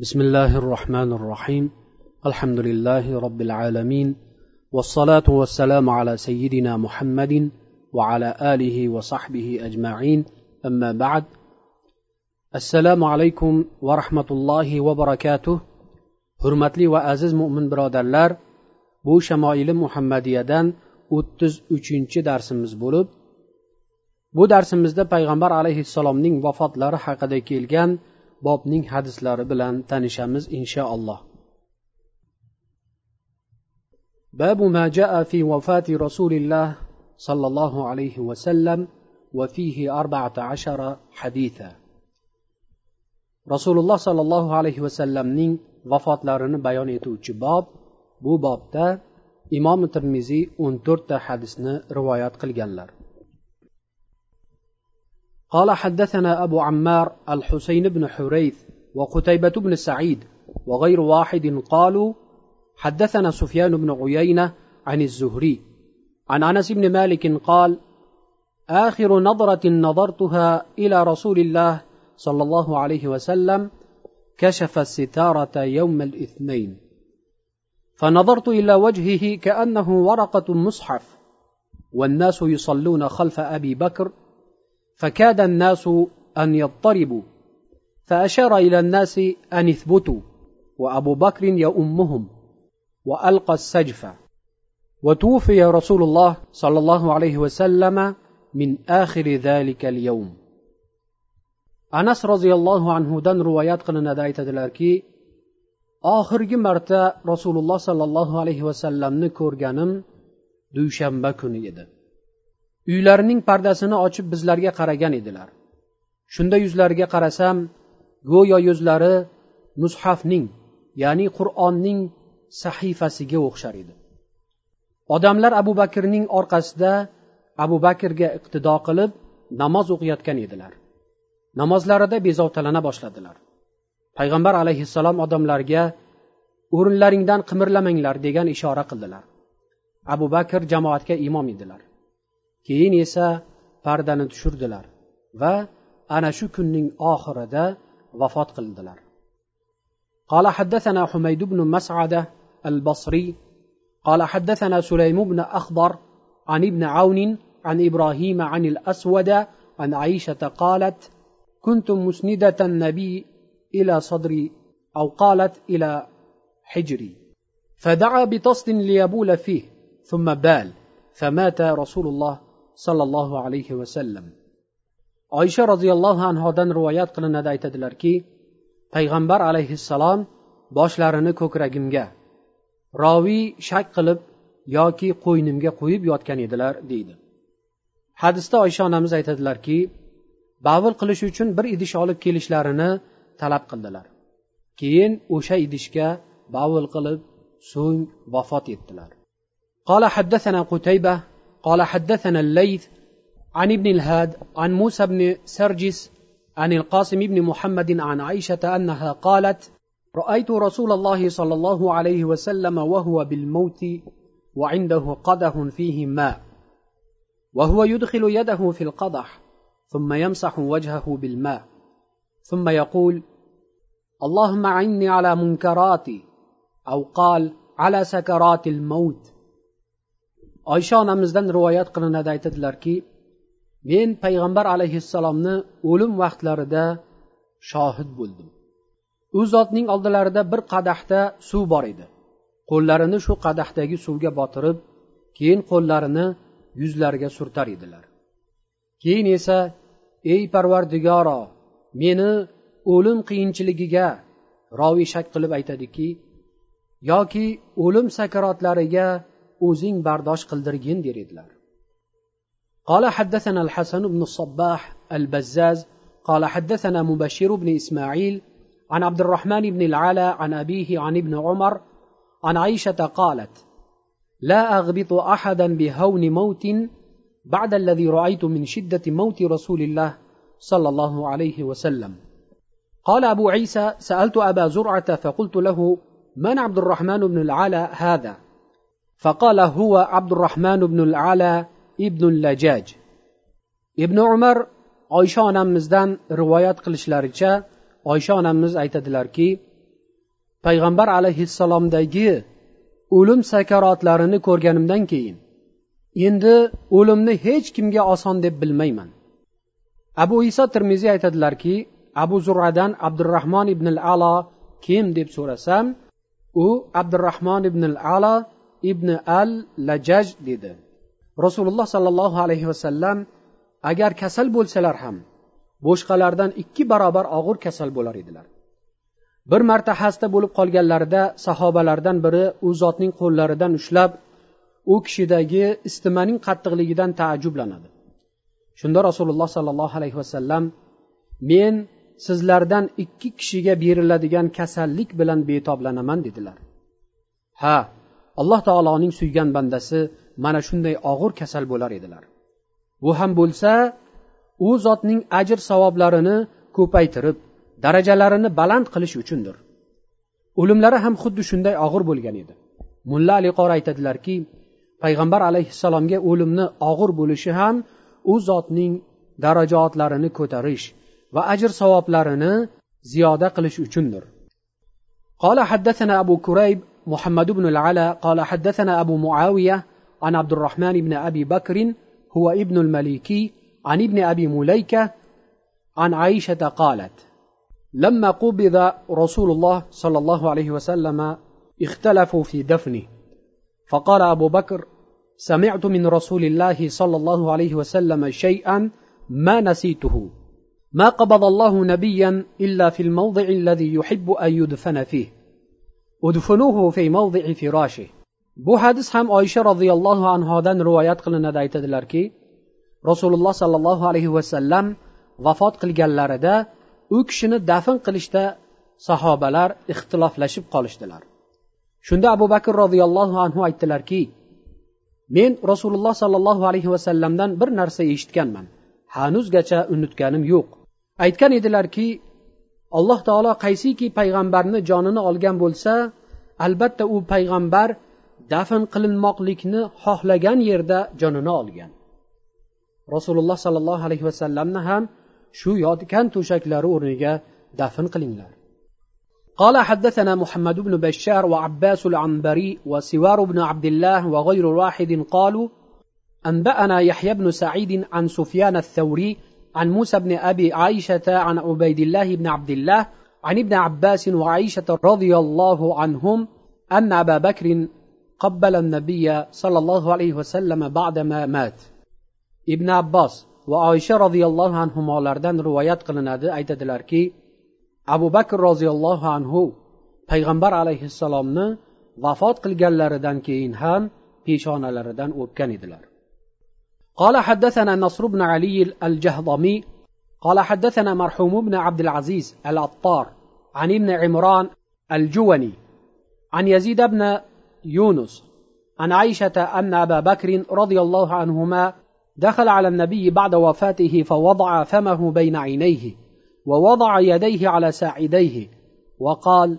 بسم الله الرحمن الرحيم الحمد لله رب العالمين والصلاة والسلام على سيدنا محمد وعلى آله وصحبه أجمعين أما بعد السلام عليكم ورحمة الله وبركاته hurmatli va aziz mo'min birodarlar bu shamoili muhammadiyadan o'ttiz uchinchi darsimiz bo'lib bu darsimizda payg'ambar alayhissalomning vafotlari haqida kelgan bobning hadislari bilan tanishamiz inshaalloh باب ما جاء في وفاة رسول الله صلى الله عليه وسلم وفيه أربعة عشر حديثا رسول الله صلى الله عليه وسلم نين vafotlarini bayon etuvchi bob bu bobda imom termiziy o'n to'rtta hadisni rivoyat qilganlar قال حدثنا أبو عمار الحسين بن حريث وقتيبة بن سعيد وغير واحد قالوا حدثنا سفيان بن عيينة عن الزهري عن أنس بن مالك قال آخر نظرة نظرتها إلى رسول الله صلى الله عليه وسلم كشف الستارة يوم الاثنين فنظرت إلى وجهه كأنه ورقة مصحف والناس يصلون خلف أبي بكر فكاد الناس أن يضطربوا فأشار إلى الناس أن اثبتوا وأبو بكر يؤمهم وألقى السجف. وتوفي رسول الله صلى الله عليه وسلم من آخر ذلك اليوم. أنس رضي الله عنه دن روايات قلنا دايت الاركي آخر جمرت رسول الله صلى الله عليه وسلم نكور جنم دوشنبه يدن. Uylarining pardasini ochib bizlarga qaragan edilar. Shunda yuzlariga qarasam go'yo yuzlari mushafning ya'ni qur'onning sahifasiga o'xshar edi. Odamlar abu bakrning orqasida abu bakrga iqtido qilib namoz o'qiyotgan edilar. Namozlarida bezovtalana boshladilar. Payg'ambar alayhissalom odamlarga o'rinlaringdan qimirlamanglar degan ishora qildilar. Abu bakr jamoatga imom edilar. Keyin esa pardani tushirdilar va ana shu kunning oxirida vafot qildilar. قال حدثنا حميد بن مسعدة البصري قال حدثنا سليم بن أخضر عن ابن عون عن إبراهيم عن الأسود عن عائشة قالت كنت مسندة النبي إلى صدري أو قالت إلى حجري فدعا بطست ليبول فيه ثم بال فمات رسول الله صلى الله عليه وسلم oysha roziyallohu anhodan rivoyat qilinadi aytadilarki payg'ambar alayhissalom boshlarini ko'kragimga roviy shak qilib yoki qo'ynimga qo'yib yotgan edilar deydi hadisda oysha onamiz aytadilarki bavul qilish uchun bir idish olib kelishlarini talab qildilar keyin o'sha idishga bavul qilib so'ng vafot etdilar قال حدثنا قتيبة قال حدثنا الليث عن ابن الهاد عن موسى بن سرجس عن القاسم بن محمد عن عائشة أنها قالت رأيت رسول الله صلى الله عليه وسلم وهو بالموت وعنده قدح فيه ماء وهو يدخل يده في القدح ثم يمسح وجهه بالماء ثم يقول اللهم عني على منكراتي أو قال على سكرات الموت oysha onamizdan rivoyat qilinadi aytadilarki men payg'ambar alayhissalomni o'lim vaqtlarida shohid bo'ldim. U zotning oldilarida bir qadahda suv bor edi. Qo'llarini shu qadahdagi suvga botirib keyin qo'llarini yuzlariga surtar edilar. Keyin esa ey parvardigoro meni o'lim qiyinchiligiga roviy shak qilib aytadiki yoki o'lim sakaratlariga o'zing bardosh qildirgin der edilar. قال حدثنا الحسن بن الصباح البزاز قال حدثنا مبشر بن اسماعيل عن عبد الرحمن بن العلا عن ابيه عن ابن عمر عن عائشه قالت لا اغبط احدا بهون موت بعد الذي رايت من شده موت رسول الله صلى الله عليه وسلم قال ابو عيسى سالت ابا زرعه فقلت له من عبد الرحمن بن العلا هذا فقال هو عبد الرحمن بن العلا ابن lajaj ibn umar oysha onamizdan rivoyat qilishlaricha oysha onamiz aytadilarki payg'ambar alayhissalomdagi o'lim sakarotlarini ko'rganimdan keyin endi o'limni hech kimga oson deb bilmayman abu iso termiziy aytadilarki abu zurradan abdurahmon ibn al alo kim deb so'rasam u abdurahmon ibn al alo ibn al lajaj dedi. Rasululloh sollallohu alayhi vasallam agar kasal bo'lsalar ham boshqalardan ikki barobar og'ir kasal bo'lar edilar. Bir marta xasta bo'lib qolganlarida sahobalardan biri u zotning qo'llaridan ushlab u kishidagi istimaning qattiqligidan taajjublanadi. Shunda rasululloh sollallohu alayhi vasallam men sizlardan ikki kishiga beriladigan kasallik bilan betoblanaman dedilar. Ha alloh taoloning suygan bandasi mana shunday og'ir kasal bo'lar edilar bu ham bo'lsa u zotning ajr savoblarini ko'paytirib darajalarini baland qilish uchundir o'limlari ham xuddi shunday og'ir bo'lgan edi mulla ali qori aytadilarki payg'ambar alayhissalomga o'limni og'ir bo'lishi ham u zotning darajotlarini ko'tarish va ajr savoblarini ziyoda qilish uchundir قال حدثنا أبو كريب محمد بن العلا قال حدثنا أبو معاوية عن عبد الرحمن بن أبي بكر هو ابن المليكي عن ابن أبي مليكة عن عائشة قالت لما قبض رسول الله صلى الله عليه وسلم اختلفوا في دفنه فقال أبو بكر سمعت من رسول الله صلى الله عليه وسلم شيئا ما نسيته ما قبض الله نبيا إلا في الموضع الذي يحب أن يدفن فيه udfunuhu fi موضع فراشه bu hadis ham oysha roziyallohu anhodan rivoyat qilinadi aytadilarki rasululloh sollallohu alayhi vasallam vafot qilganlarida u kishini dafn qilishda sahobalar ixtiloflashib qolishdilar. Shunda abu bakr roziyallohu anhu aytdilarki men rasululloh sollallohu alayhi vasallamdan bir narsa eshitganman. Hanuzgacha unutganim yo'q. Aytgan edilarki alloh taolo qaysiki payg'ambarni jonini olgan bo'lsa albatta u payg'ambar dafn qilinmoqlikni xohlagan yerda jonini olgan rasululloh sollallohu alayhi vasallamni ham shu yotgan to'shaklari o'rniga dafn qilinglar قال حدثنا محمد بن بشار وعباس العنبري وسوار بن عبد الله وغير واحد قالوا أنبأنا يحيى بن سعيد عن سفيان الثوري عن موسى بن أبي عائشة عن عبيد الله بن عبد الله عن ابن عباس وعائشة رضي الله عنهم أن أبا بكر قبل النبي صلى الله عليه وسلم بعدما مات. ابن عباس وعائشة رضي الله عنهما لردن روايات قلنادي aytadilarki abu bakr roziyallohu anhu payg'ambar alayhissalomni vafot qilganlaridan keyin ham peshonalaridan o'pgan edilar قال حدثنا نصر بن علي الجهضمي قال حدثنا مرحوم بن عبد العزيز العطار عن ابن عمران الجوني عن يزيد بن يونس عن عائشة أن أبا بكر رضي الله عنهما دخل على النبي بعد وفاته فوضع فمه بين عينيه ووضع يديه على ساعديه وقال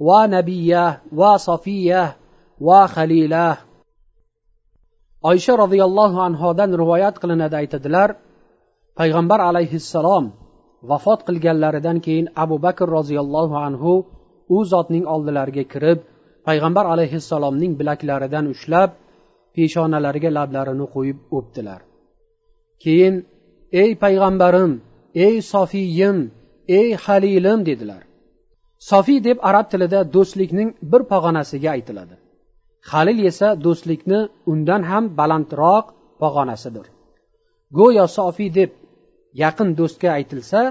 ونبياه وصفيه وخليلاه oysha roziyallohu anhodan rivoyat qilinadi aytadilar payg'ambar alayhissalom vafot qilganlaridan keyin abu bakr roziyallohu anhu u zotning oldilariga kirib payg'ambar alayhissalomning bilaklaridan ushlab peshonalariga lablarini qo'yib o'pdilar. Keyin ey payg'ambarim ey sofiyim ey halilim dedilar. Sofiy deb arab tilida do'stlikning bir pog'onasiga aytiladi. halil esa do'stlikni undan ham balandroq pog'onasidir go'yo sofiy deb yaqin do'stga aytilsa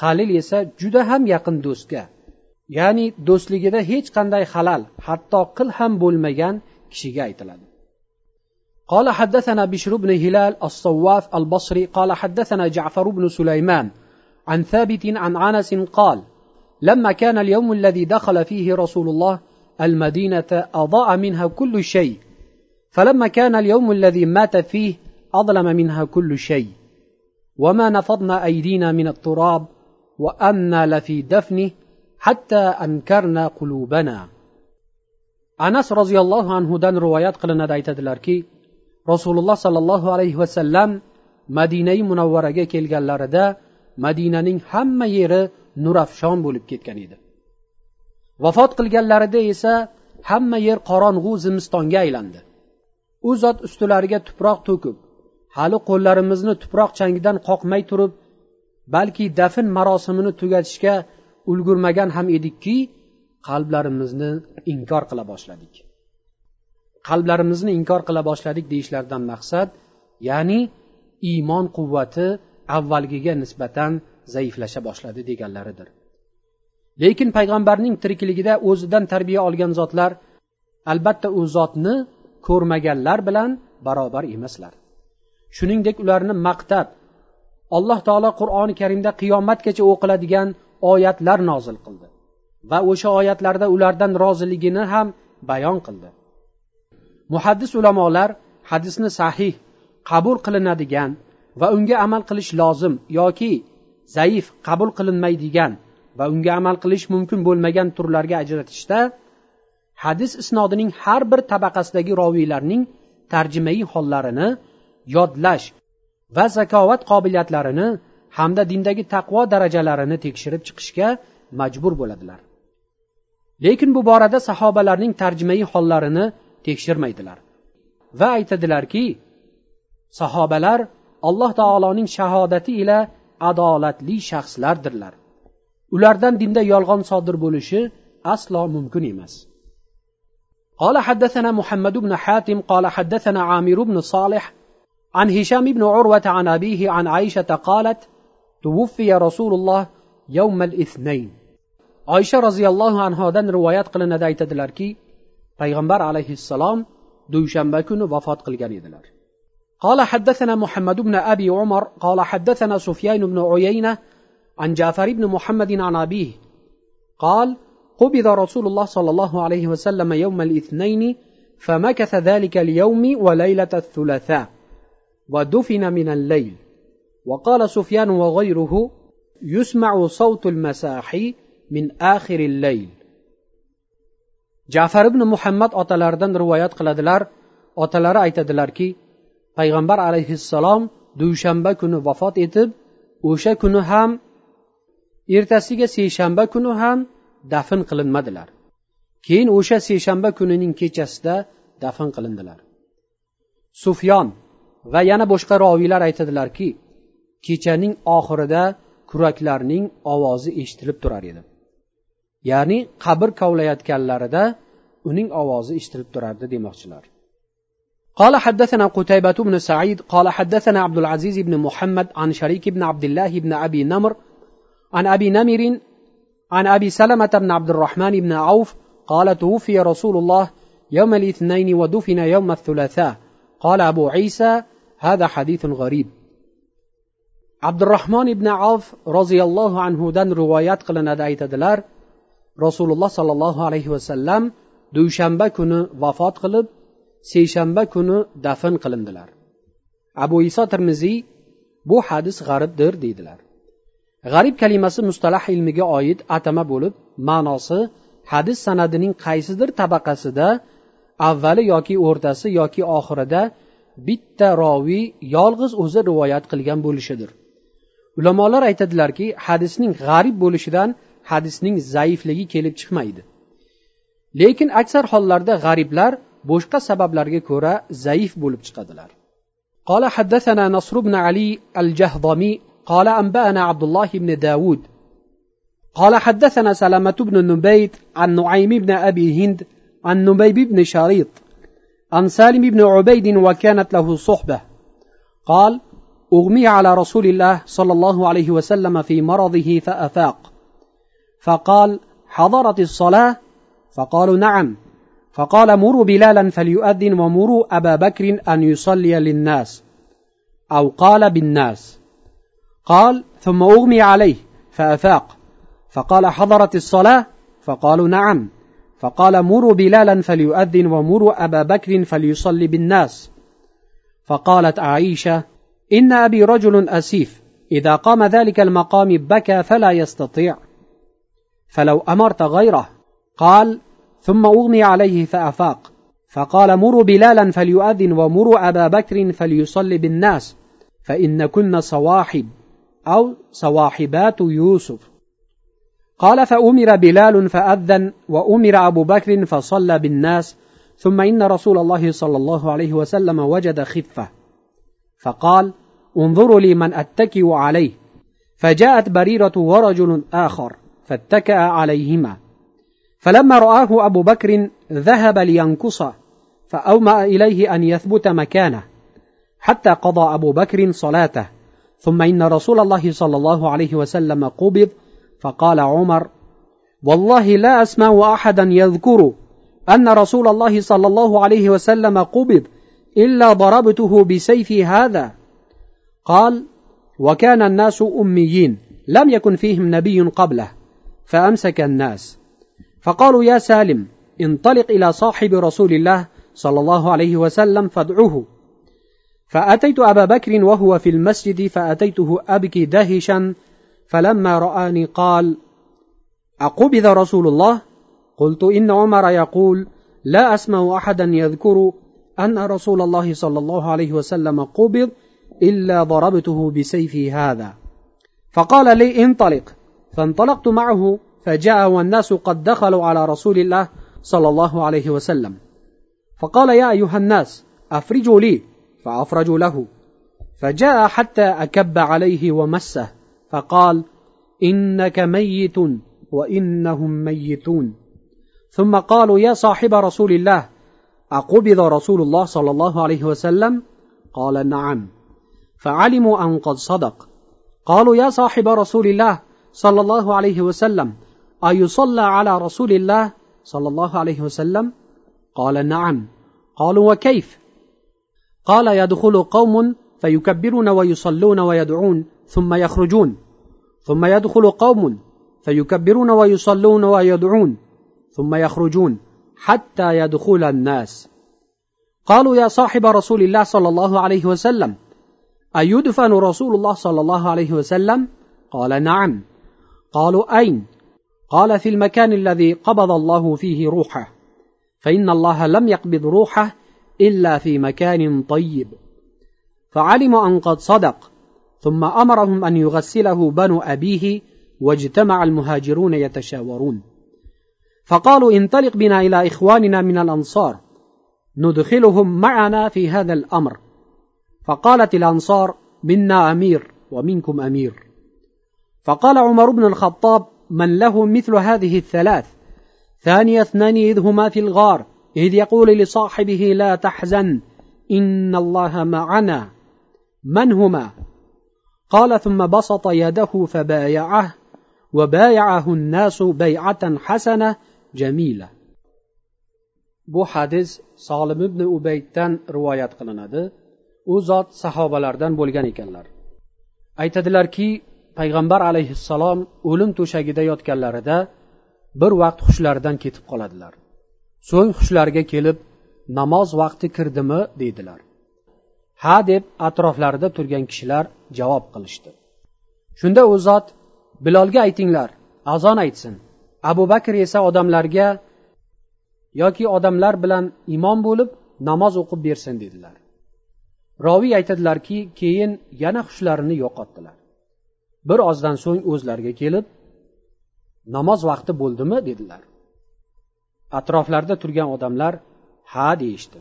halil esa juda ham yaqin do'stga ya'ni do'stligida hech qanday halal hatto qil ham bo'lmagan kishiga aytiladi قال حدثنا بشر بن هلال الصواف البصري قال حدثنا جعفر بن سليمان عن ثابت عن انس قال لما كان اليوم الذي دخل فيه رسول الله المدينة أضاء منها كل شيء. فلما كان اليوم الذي مات فيه أظلم منها كل شيء. وما نفضنا أيدينا من التراب وأنا لفي دفنه حتى أنكرنا قلوبنا. أنس رضي الله عنه دان روايات قلنا دايت دلاركي رسول الله صلى الله عليه وسلم مدينة منورة كيلغالاردا مدينة هم يير نورافشان بولب كيتكن vafot qilganlarida esa hamma yer qorong'u zimistonga aylandi. U zot ustilariga tuproq to'kib hali qo'llarimizni tuproq changidan qoqmay turib balki dafn marosimini tugatishga ulgurmagan ham edikki qalblarimizni inkor qila boshladik. Qalblarimizni inkor qila boshladik deyishlaridan maqsad ya'ni iymon quvvati avvalgiga nisbatan zaiflasha boshladi deganlaridir. Lekin payg'ambarning tirikligida o'zidan tarbiya olgan zotlar albatta u zotni ko'rmaganlar bilan barobar emaslar. Shuningdek ularni maqtab alloh taolo qur'oni karimda qiyomatgacha o'qiladigan oyatlar nozil qildi va o'sha oyatlarda ulardan roziligini ham bayon qildi. Muhaddis ulamolar hadisni sahih qabul qilinadigan va unga amal qilish lozim yoki zaif qabul qilinmaydigan va unga amal qilish mumkin bo'lmagan turlarga ajratishda hadis isnodining har bir tabaqasidagi roviylarning tarjimai hollarini yodlash va zakovat qobiliyatlarini hamda dindagi taqvo darajalarini tekshirib chiqishga majbur bo'ladilar. Lekin bu borada sahobalarning tarjimai hollarini tekshirmaydilar va aytadilarki sahobalar alloh taoloning shahodati ila adolatli shaxslardirlar. ulardan dinda yolg'on sodir bo'lishi aslo mumkin emas. قال حدثنا محمد بن حاتم قال حدثنا عامر بن صالح عن هشام بن عروة عن أبيه عن عائشة قالت توفي رسول الله يوم الاثنين عائشة رضي الله عنها دن روايات قلنا دايت دلار كي پیغمبر عليه السلام دوشن بكن وفات قل قلقان دلار قال حدثنا محمد بن أبي عمر قال حدثنا سفيان بن عيينة عن جعفر بن محمد عن أبيه قال قبض رسول الله صلى الله عليه وسلم يوم الاثنين فمكث ذلك اليوم وليلة الثلاثاء ودفن من الليل. وقال سفيان وغيره يسمع صوت المساحي من آخر الليل. jafar ibn muhammad otalaridan rivoyat qiladilar otalari aytadilarki payg'ambar alayhissalom dushanba kuni vafot etib o'sha kuni ham ertasiga seshanba kuni ham dafn qilinmadilar keyin o'sha seshanba kunining kechasida dafn qilindilar sufyon va yana boshqa roviylar aytadilarki kechaning oxirida kuraklarning ovozi eshitilib turar edi ya'ni qabr kovlayotganlarida uning ovozi eshitilib turardi demoqchilar قال حدثنا قتيبة بن سعيد قال حدثنا عبد العزيز بن محمد عن شريك بن عبد الله بن أبي نمر عن أبي نمر عن أبي سلمة بن عبد الرحمن بن عوف قال توفي رسول الله يوم الاثنين ودفن يوم الثلاثاء. قال أبو عيسى هذا حديث غريب. عبد الرحمن بن عوف رضي الله عنه دن روايات قلنا دايت دلار. رسول الله صلى الله عليه وسلم دوشنبه كنو وفات قلب سيشنبه كنو دفن قلندلار. أبو عيسى ترمزي بو حدث غرب در ديدلار. دي g'arib kalimasi mustalah ilmiga oid atama bo'lib ma'nosi hadis sanadining qaysidir tabaqasida avvali yoki o'rtasi yoki oxirida bitta roviy yolg'iz o'zi rivoyat qilgan bo'lishidir ulamolar aytadilarki hadisning g'arib bo'lishidan hadisning zaifligi kelib chiqmaydi lekin aksar hollarda g'ariblar boshqa sabablarga ko'ra zaif bo'lib chiqadilar قال حدثنا نصر بن علي الجهضمي قال أنبأنا عبد الله بن داود. قال حدثنا سلامة بن النبيت عن نعيم بن أبي هند عن نبيب بن شريط عن سالم بن عبيد وكانت له صحبة. قال أغمي على رسول الله صلى الله عليه وسلم في مرضه فأفاق. فقال حضرت الصلاة؟ فقالوا نعم. فقال مروا بلالا فليؤذن ومروا أبا بكر أن يصلي للناس. أو قال بالناس. قال ثم أغمي عليه فأفاق. فقال حضرت الصلاة؟ فقالوا نعم. فقال مروا بلالا فليؤذن ومروا أبا بكر فليصلي بالناس. فقالت عائشة إن أبي رجل أسيف إذا قام ذلك المقام بكى فلا يستطيع. فلو أمرت غيره قال ثم أغمي عليه فأفاق. فقال مروا بلالا فليؤذن ومروا أبا بكر فليصلي بالناس فإن كن صواحب. أو صواحبات يوسف. قال فأمر بلال فأذن وأمر أبو بكر فصلى بالناس ثم إن رسول الله صلى الله عليه وسلم وجد خفة. فقال انظروا لي من أتكئ عليه. فجاءت بريرة ورجل آخر فاتكأ عليهما. فلما رآه أبو بكر ذهب لينكصه فأومأ إليه أن يثبت مكانه حتى قضى أبو بكر صلاته. ثم إن رسول الله صلى الله عليه وسلم قبض فقال عمر والله لا أسمع أحدا يذكر أن رسول الله صلى الله عليه وسلم قبض إلا ضربته بسيفي هذا. قال وكان الناس أميين لم يكن فيهم نبي قبله فأمسك الناس. فقالوا يا سالم انطلق إلى صاحب رسول الله صلى الله عليه وسلم فادعوه. فأتيت أبا بكر وهو في المسجد فأتيته أبكي دهشا فلما رآني قال أقبض رسول الله؟ قلت إن عمر يقول لا أسمع أحدا يذكر أن رسول الله صلى الله عليه وسلم قبض إلا ضربته بسيفي هذا. فقال لي انطلق. فانطلقت معه فجاء والناس قد دخلوا على رسول الله صلى الله عليه وسلم. فقال يا أيها الناس أفرجوا لي. فأفرجوا له. فجاء حتى أكب عليه ومسه فقال إنك ميت وإنهم ميتون. ثم قالوا يا صاحب رسول الله أقبض رسول الله صلى الله عليه وسلم؟ قال نعم. فعلموا أن قد صدق. قالوا يا صاحب رسول الله صلى الله عليه وسلم أيصلى على رسول الله صلى الله عليه وسلم؟ قال نعم. قالوا وكيف؟ قال يدخل قوم فيكبرون ويصلون ويدعون ثم يخرجون. ثم يدخل قوم فيكبرون ويصلون ويدعون ثم يخرجون حتى يدخل الناس. قالوا يا صاحب رسول الله صلى الله عليه وسلم أيدفن رسول الله صلى الله عليه وسلم؟ قال نعم. قالوا أين؟ قال في المكان الذي قبض الله فيه روحه. فإن الله لم يقبض روحه إلا في مكان طيب. فعلموا أن قد صدق ثم أمرهم أن يغسله بنو أبيه واجتمع المهاجرون يتشاورون. فقالوا انطلق بنا إلى إخواننا من الأنصار ندخلهم معنا في هذا الأمر. فقالت الأنصار منا أمير ومنكم أمير. فقال عمر بن الخطاب من له مثل هذه الثلاث؟ ثاني اثنان إذ هما في الغار. إذ يقول لصاحبه لا تحزن إن الله معنا من هما قال ثم بسط يده فبايعه وبايعه الناس بيعة حسنة جميلة bu hadis solim ibn ubayddan rivoyat qilinadi u zot sahobalardan bo'lgan ekanlar aytadilarki payg'ambar alayhissalom o'lim to'shagida yotganlarida bir vaqt hushlaridan ketib qoladilar So'ng hushlariga kelib namoz vaqti kirdimi? deydilar. Ha deb atroflarida turgan kishilar javob qilishdi. Shunda u zot bilolga aytinglar azon aytsin. Abu bakr esa odamlarga yoki odamlar bilan imom bo'lib namoz o'qib bersin dedilar. Roviy aytadilarki keyin yana hushlarini yo'qotdilar. Bir ozdan so'ng o'zlariga kelib namoz vaqti bo'ldimi? dedilar. Atroflarida turgan odamlar ha deyishdi.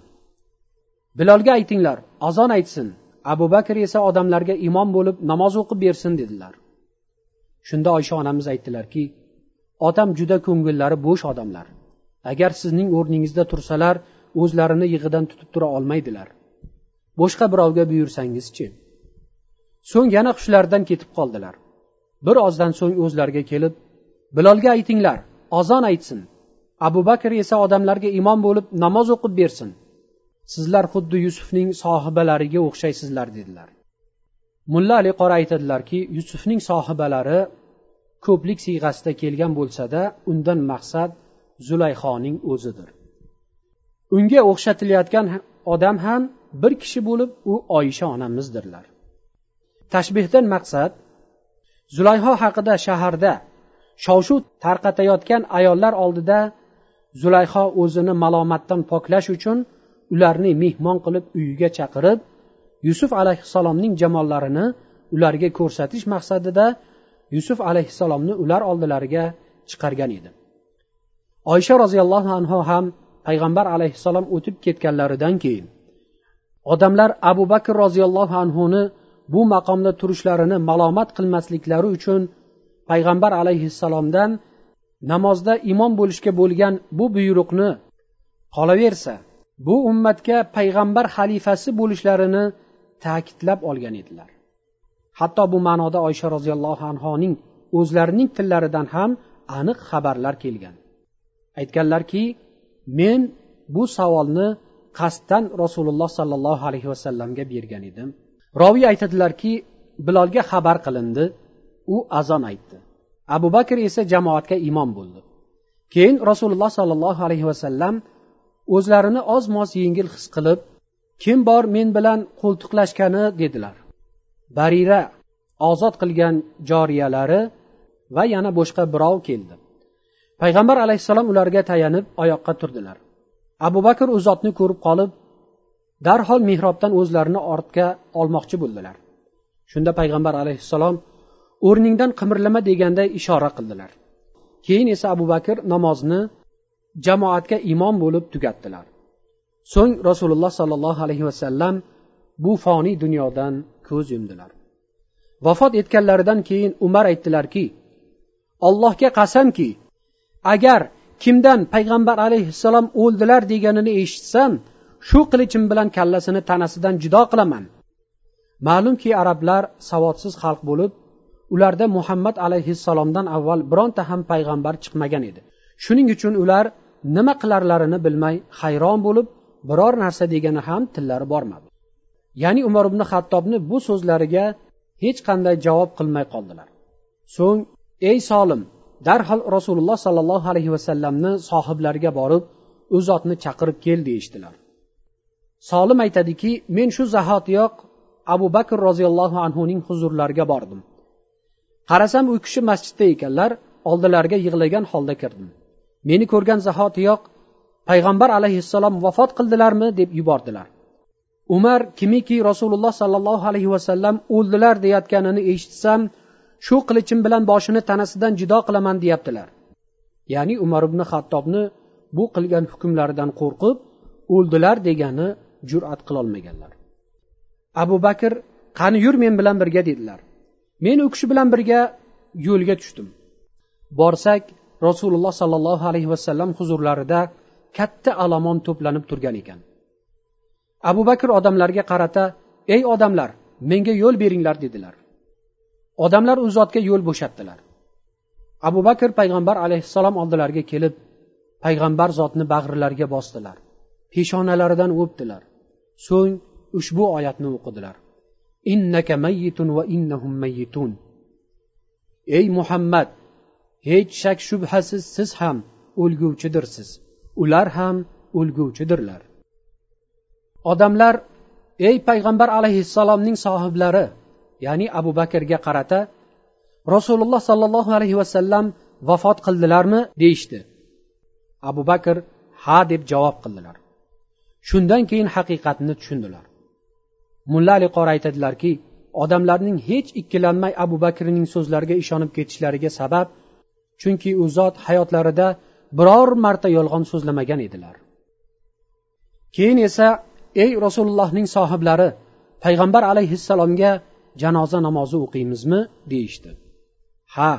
Bilolga aytinglar azon aytsin. Abu bakr esa odamlarga imom bo'lib namoz o'qib bersin dedilar. Shunda oysha onamiz aytdilarki otam juda ko'ngillari bo'sh odamlar. Agar sizning o'rningizda tursalar o'zlarini yig'idan tutib tura olmaydilar. Boshqa birovga buyursangizchi so'ng yana hushlaridan ketib qoldilar. Bir ozdan so'ng o'zlariga kelib bilolga aytinglar ozon aytsin. Abu bakr esa odamlarga imom bo'lib namoz o'qib bersin. Sizlar xuddi yusufning sohibalariga o'xshaysizlar dedilar. Mulla ali qora aytadilarki yusufning sohibalari ko'plik siyg'asida kelgan bo'lsada undan maqsad zulayxoning o'zidir. Unga o'xshatilayotgan odam ham bir kishi bo'lib u oyisha onamizdirlar. Tashbehdan maqsad zulayho haqida shaharda shov shuv tarqatayotgan ayollar oldida zulayho o'zini malomatdan poklash uchun ularni mehmon qilib uyiga chaqirib yusuf alayhissalomning jamollarini ularga ko'rsatish maqsadida yusuf alayhissalomni ular oldilariga chiqargan edi. Oysha roziyallohu anhu ham payg'ambar alayhissalom o'tib ketganlaridan keyin odamlar abu bakr roziyallohu anhuni bu maqomda turishlarini malomat qilmasliklari uchun payg'ambar alayhissalomdan namozda imom bo'lishga bo'lgan bu buyruqni qolaversa bu ummatga payg'ambar xalifasi bo'lishlarini ta'kidlab olgan edilar. Hatto bu ma'noda oysha roziyallohu anhoning o'zlarining tillaridan ham aniq xabarlar kelgan. Aytganlarki men bu savolni qasddan rasululloh sollallohu alayhi vasallamga bergan edim. Roviy aytadilarki bilolga xabar qilindi u azon aytdi. Abu bakr esa jamoatga imom bo'ldi. Keyin rasululloh sollallohu alayhi vasallam o'zlarini oz moz yengil his qilib kim bor men bilan qo'ltiqlashgani? dedilar. Barira ozod qilgan joriyalari va yana boshqa birov keldi. Payg'ambar alayhissalom ularga tayanib oyoqqa turdilar. Abu bakr u zotni ko'rib qolib darhol mehrobdan o'zlarini ortga olmoqchi bo'ldilar. Shunda payg'ambar alayhissalom o'rningdan qimirlama deganday ishora qildilar. Keyin esa abu bakr namozni jamoatga imom bo'lib tugatdilar. So'ng rasululloh sollallohu alayhi vasallam bu foniy dunyodan ko'z yumdilar. Vafot etganlaridan keyin umar aytdilarki allohga qasamki agar kimdan payg'ambar alayhissalom o'ldilar deganini eshitsam shu qilichim bilan kallasini tanasidan judo qilaman. Ma'lumki arablar savodsiz xalq bo'lib ularda muhammad alayhissalomdan avval bironta ham payg'ambar chiqmagan edi. Shuning uchun ular nima qilarlarini bilmay hayron bo'lib biror narsa degani ham tillari bormadi. Ya'ni umar ibn hattobni bu so'zlariga hech qanday javob qilmay qoldilar. So'ng ey solim darhol rasululloh sollallohu alayhi vasallamni sohiblariga borib u zotni chaqirib kel deyishdilar. Solim aytadiki men shu zahotiyoq abu bakr roziyallohu anhuning huzurlariga bordim. Qarasam u kishi masjidda ekanlar oldilariga yig'lagan holda kirdim. Meni ko'rgan zahotiyoq payg'ambar alayhissalom vafot qildilarmi deb yubordilar. Umar kimiki rasululloh sollallohu alayhi vasallam o'ldilar deyayotganini eshitsam shu qilichim bilan boshini tanasidan judo qilaman deyaptilar. Ya'ni umar ibn hattobni bu qilgan hukmlaridan qo'rqib o'ldilar degani jur'at qilolmaganlar. Abu bakr qani yur men bilan birga dedilar. Men u kishi bilan birga yo'lga tushdim. Borsak rasululloh sollallohu alayhi vasallam huzurlarida katta alomon to'planib turgan ekan. Abu bakr odamlarga qarata ey odamlar menga yo'l beringlar dedilar. Odamlar u zotga yo'l bo'shatdilar. Abu bakr payg'ambar alayhissalom oldilariga kelib payg'ambar zotni bag'rilariga bosdilar. Peshonalaridan o'pdilar. So'ng ushbu oyatni o'qidilar. Innaka mayyitun va innahum mayyitun. Ey muhammad hech shak shubhasiz siz ham o'lguvchidirsiz. Ular ham o'lguvchidirlar. Odamlar ey payg'ambar alayhissalomning sohiblari ya'ni abu bakrga qarata rasululloh sollallohu alayhi vasallam vafot qildilarmi? deyishdi. Abu bakr ha deb javob qildilar. Shundan keyin haqiqatni tushundilar. Mulla ali qori aytadilarki odamlarning hech ikkilanmay abu bakrning so'zlariga ishonib ketishlariga sabab chunki u zot hayotlarida biror marta yolg'on so'zlamagan edilar. Keyin esa ey rasulullohning sohiblari payg'ambar alayhissalomga janoza namozi o'qiymizmi? deyishdi. Ha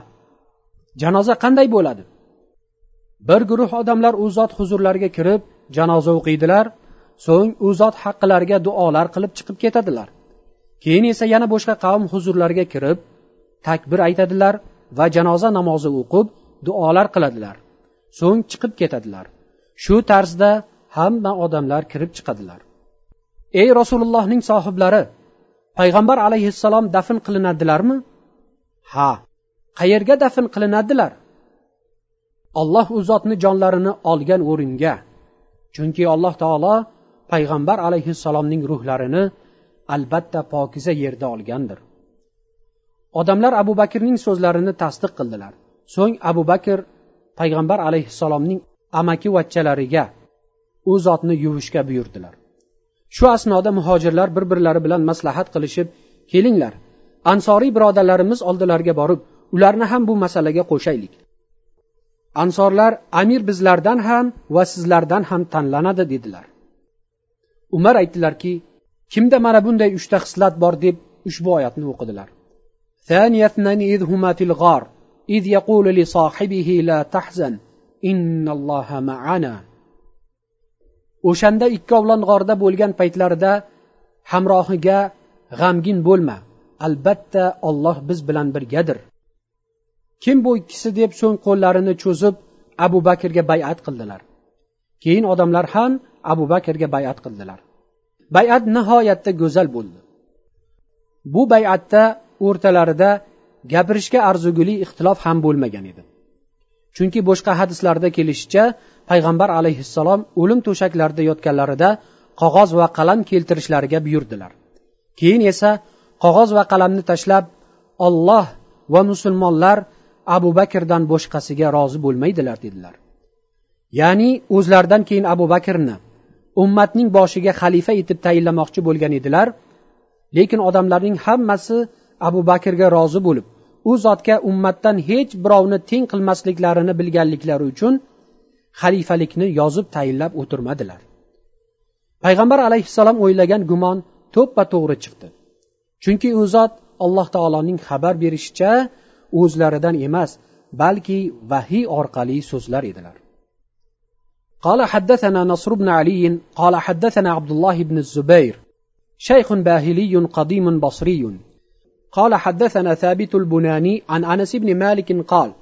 janoza qanday bo'ladi? Bir guruh odamlar u zot huzurlariga kirib janoza o'qiydilar so'ng u zot haqqilariga duolar qilib chiqib ketadilar. Keyin esa yana boshqa qavm huzurlariga kirib takbir aytadilar va janoza namozi o'qib duolar qiladilar. So'ng chiqib ketadilar. Shu tarzda hamma odamlar kirib chiqadilar. Ey rasulullohning sohiblari payg'ambar alayhissalom dafn qilinadilarmi ha qayerga dafn qilinadilar alloh u zotni jonlarini olgan o'ringa. Chunki alloh taolo payg'ambar alayhissalomning ruhlarini albatta pokiza yerda olgandir. Odamlar abu bakrning so'zlarini tasdiq qildilar. So'ng abu bakr payg'ambar alayhissalomning amaki vachchalariga u zotni yuvishga buyurdilar. Shu asnoda muhojirlar bir birlari bilan maslahat qilishib kelinglar ansoriy birodarlarimiz oldilariga borib ularni ham bu masalaga qo'shaylik. Ansorlar amir bizlardan ham va sizlardan ham tanlanadi dedilar. umar aytdilarki kimda mana bunday uchta xislat bor deb ushbu oyatni o'qidilar ثاني اثنان إذ هما في الغار إذ يقول لصاحبه لا تحزن إن الله معنا o'shanda ikkovlon g'orda bo'lgan paytlarida hamrohiga g'amgin bo'lma albatta olloh biz bilan birgadir kim bu ikkisi deb so'ng qo'llarini cho'zib abu bakrga bayat qildilar keyin odamlar ham abu bakrga bayat qildilar. Bayat nihoyatda go'zal bo'ldi. Bu bayatda o'rtalarida gapirishga arzuguli ixtilof ham bo'lmagan edi. Chunki boshqa hadislarda kelishicha payg'ambar alayhissalom o'lim to'shaklarida yotganlarida qog'oz va qalam keltirishlariga buyurdilar. Keyin esa qog'oz va qalamni tashlab olloh va musulmonlar abu bakrdan boshqasiga rozi bo'lmaydilar dedilar. Ya'ni o'zlaridan keyin abu bakrni ummatning boshiga xalifa etib tayinlamoqchi bo'lgan edilar. Lekin odamlarning hammasi abu bakrga rozi bo'lib u zotga ummatdan hech birovni teng qilmasliklarini bilganliklari uchun xalifalikni yozib tayinlab o'tirmadilar. Payg'ambar alayhissalom o'ylagan gumon to'ppa to'g'ri chiqdi. Chunki u zot alloh taoloning xabar berishicha o'zlaridan emas balki vahiy orqali so'zlar edilar. قال حدثنا نصر بن علي قال حدثنا عبد الله بن الزبير شيخ باهلي قديم بصري. قال حدثنا ثابت البناني عن أنس بن مالك قال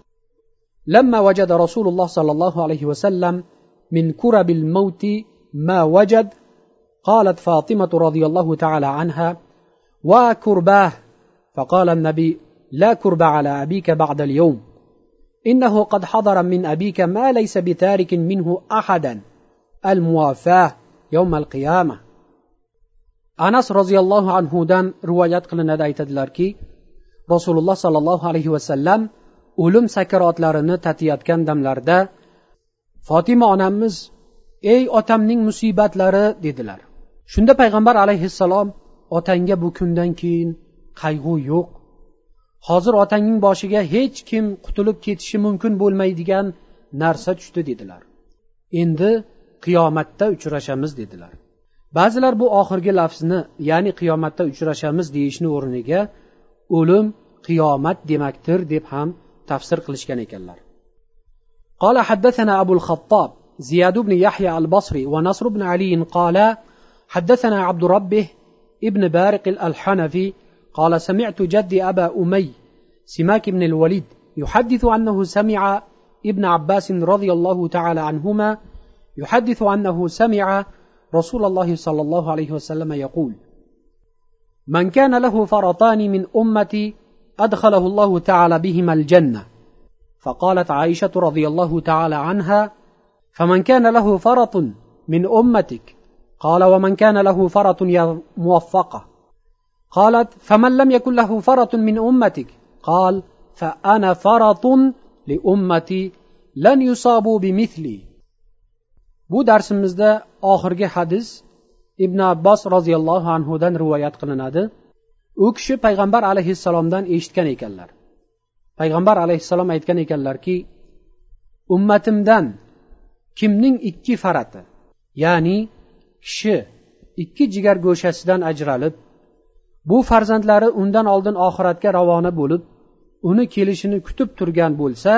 لما وجد رسول الله صلى الله عليه وسلم من كرب الموت ما وجد قالت فاطمة رضي الله تعالى عنها وكرباه فقال النبي لا كرب على أبيك بعد اليوم. انه قد حضر من ابيك ما ليس بتارك منه احدا الموافاه يوم القيامه anas roziyallohu anhudan rivoyat qilinadi aytadilarki rasululloh sollallohu alayhi vasallam o'lim sakarotlarini tatiyotgan damlarida fotima onamiz ey otamning musibatlari dedilar shunda payg'ambar alayhissalom otangga bu kundan keyin qayg'u yo'q hozir otangning boshiga hech kim qutulib ketishi mumkin bo'lmaydigan narsa tushdi dedilar endi qiyomatda uchrashamiz dedilar ba'zilar bu oxirgi lafzni ya'ni qiyomatda uchrashamiz deyishni o'rniga o'lim qiyomat demakdir deb ham tafsir qilishgan ekanlar قال حدثنا أبو الخطاب زياد بن يحيى البصري ونصر بن علي قال حدثنا عبد ربه ابن بارق الحنفي قال سمعت جدي أبا أمي سماك بن الوليد يحدث أنه سمع ابن عباس رضي الله تعالى عنهما يحدث أنه سمع رسول الله صلى الله عليه وسلم يقول من كان له فرطان من أمتي أدخله الله تعالى بهما الجنة. فقالت عائشة رضي الله تعالى عنها فمن كان له فرط من أمتك؟ قال ومن كان له فرط يا موفقة. قالت فمن لم يكن له فرط من امتك قال فانا فرط لامتي لن يصابوا بمثلي bu darsimizda oxirgi hadis ibn abbos roziyallohu anhudan rivoyat qilinadi u kishi payg'ambar alayhissalomdan eshitgan ekanlar payg'ambar alayhissalom aytgan ekanlarki ummatimdan kimning ikki farati ya'ni kishi ikki jigar go'shasidan ajralib bu farzandlari undan oldin oxiratga ravona bo'lib uni kelishini kutib turgan bo'lsa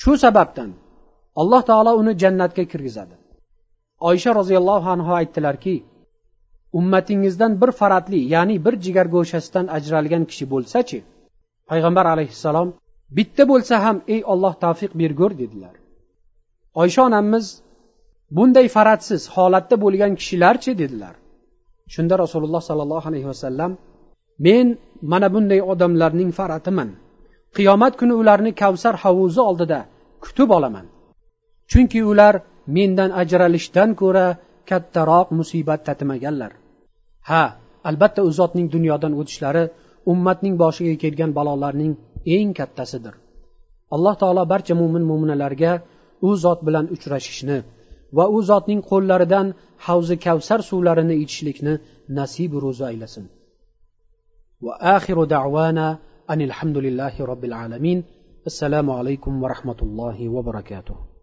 shu sababdan alloh taolo uni jannatga kirgizadi. Oysha roziyallohu anhu aytdilarki ummatingizdan bir faratli ya'ni bir jigar go'shasidan ajralgan kishi bo'lsachi payg'ambar alayhissalom bitta bo'lsa ham ey olloh tavfiq bergur dedilar. Oysha onamiz bunday faratsiz holatda bo'lgan kishilarchi? dedilar. Shunda rasululloh sollallohu alayhi vasallam men mana bunday odamlarning faratiman. Qiyomat kuni ularni kavsar havuzi oldida kutib olaman. Chunki ular mendan ajralishdan ko'ra kattaroq musibat tatimaganlar. Ha albatta u zotning dunyodan o'tishlari ummatning boshiga kelgan balolarning eng kattasidir. Alloh taolo barcha mo'min mo'minalarga u zot bilan uchrashishni va u zotning qo'llaridan havzi kavsar suvlarini ichishlikni nasib ro'zi aylasin. Va axiru da'vana anil hamdulillahi robbil alamin. Assalomu alaykum va rahmatullohi va barakatuh.